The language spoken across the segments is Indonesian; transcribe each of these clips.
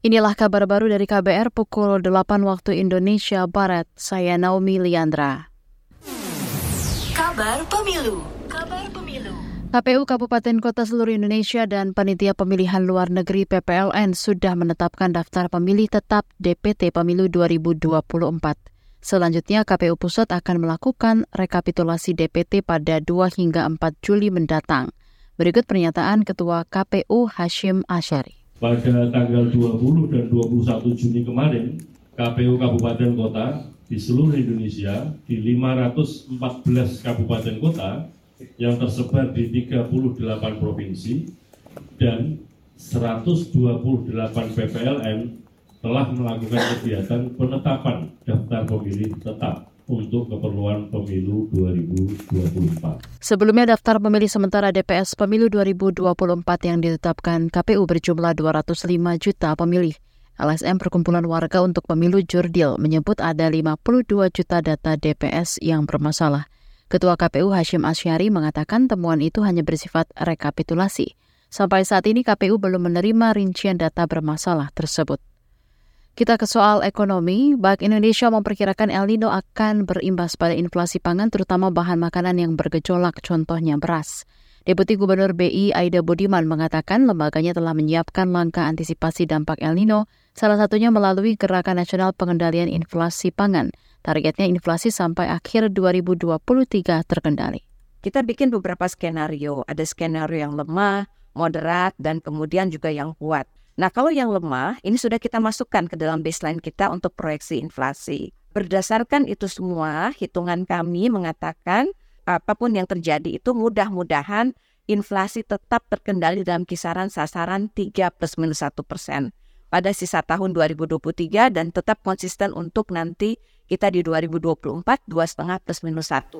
Inilah kabar baru dari KBR pukul 8 waktu Indonesia Barat. Saya Naomi Liandra. Kabar Pemilu. Kabar Pemilu. KPU Kabupaten Kota seluruh Indonesia dan Panitia Pemilihan Luar Negeri PPLN sudah menetapkan daftar pemilih tetap DPT Pemilu 2024. Selanjutnya, KPU Pusat akan melakukan rekapitulasi DPT pada 2 hingga 4 Juli mendatang. Berikut pernyataan Ketua KPU Hashim Asyari pada tanggal 20 dan 21 Juni kemarin, KPU Kabupaten Kota di seluruh Indonesia di 514 kabupaten kota yang tersebar di 38 provinsi dan 128 PPLN telah melakukan kegiatan penetapan daftar pemilih tetap untuk keperluan pemilu 2024. Sebelumnya daftar pemilih sementara DPS pemilu 2024 yang ditetapkan KPU berjumlah 205 juta pemilih. LSM Perkumpulan Warga untuk Pemilu Jurdil menyebut ada 52 juta data DPS yang bermasalah. Ketua KPU Hashim Asyari mengatakan temuan itu hanya bersifat rekapitulasi. Sampai saat ini KPU belum menerima rincian data bermasalah tersebut. Kita ke soal ekonomi, Bank Indonesia memperkirakan El Nino akan berimbas pada inflasi pangan terutama bahan makanan yang bergejolak, contohnya beras. Deputi Gubernur BI Aida Budiman mengatakan lembaganya telah menyiapkan langkah antisipasi dampak El Nino, salah satunya melalui Gerakan Nasional Pengendalian Inflasi Pangan. Targetnya inflasi sampai akhir 2023 terkendali. Kita bikin beberapa skenario, ada skenario yang lemah, moderat, dan kemudian juga yang kuat. Nah, kalau yang lemah, ini sudah kita masukkan ke dalam baseline kita untuk proyeksi inflasi. Berdasarkan itu semua, hitungan kami mengatakan apa pun yang terjadi itu mudah-mudahan inflasi tetap terkendali dalam kisaran sasaran 3 plus minus 1 persen pada sisa tahun 2023 dan tetap konsisten untuk nanti kita di 2024 2,5 plus minus 1.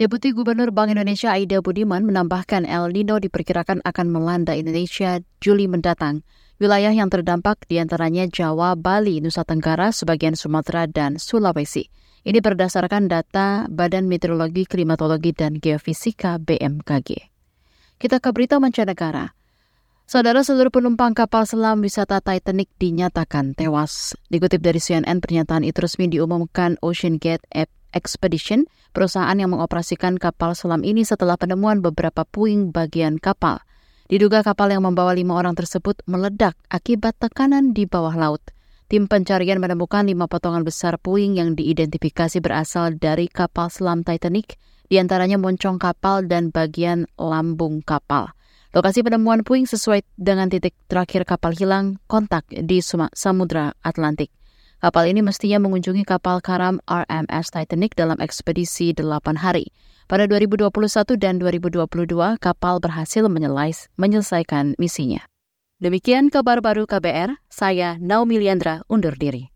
Deputi Gubernur Bank Indonesia Aida Budiman menambahkan El Nino diperkirakan akan melanda Indonesia Juli mendatang. Wilayah yang terdampak di antaranya Jawa, Bali, Nusa Tenggara, sebagian Sumatera, dan Sulawesi. Ini berdasarkan data Badan Meteorologi, Klimatologi, dan Geofisika BMKG. Kita ke berita mancanegara. Saudara seluruh penumpang kapal selam wisata Titanic dinyatakan tewas. Dikutip dari CNN, pernyataan itu resmi diumumkan Ocean Gate Expedition, perusahaan yang mengoperasikan kapal selam ini setelah penemuan beberapa puing bagian kapal. Diduga kapal yang membawa lima orang tersebut meledak akibat tekanan di bawah laut. Tim pencarian menemukan lima potongan besar puing yang diidentifikasi berasal dari kapal selam Titanic, di antaranya moncong kapal dan bagian lambung kapal. Lokasi penemuan puing sesuai dengan titik terakhir kapal hilang kontak di Samudra Atlantik. Kapal ini mestinya mengunjungi kapal karam RMS Titanic dalam ekspedisi 8 hari. Pada 2021 dan 2022, kapal berhasil menyelesaikan misinya. Demikian kabar baru KBR, saya Naomi Liandra undur diri.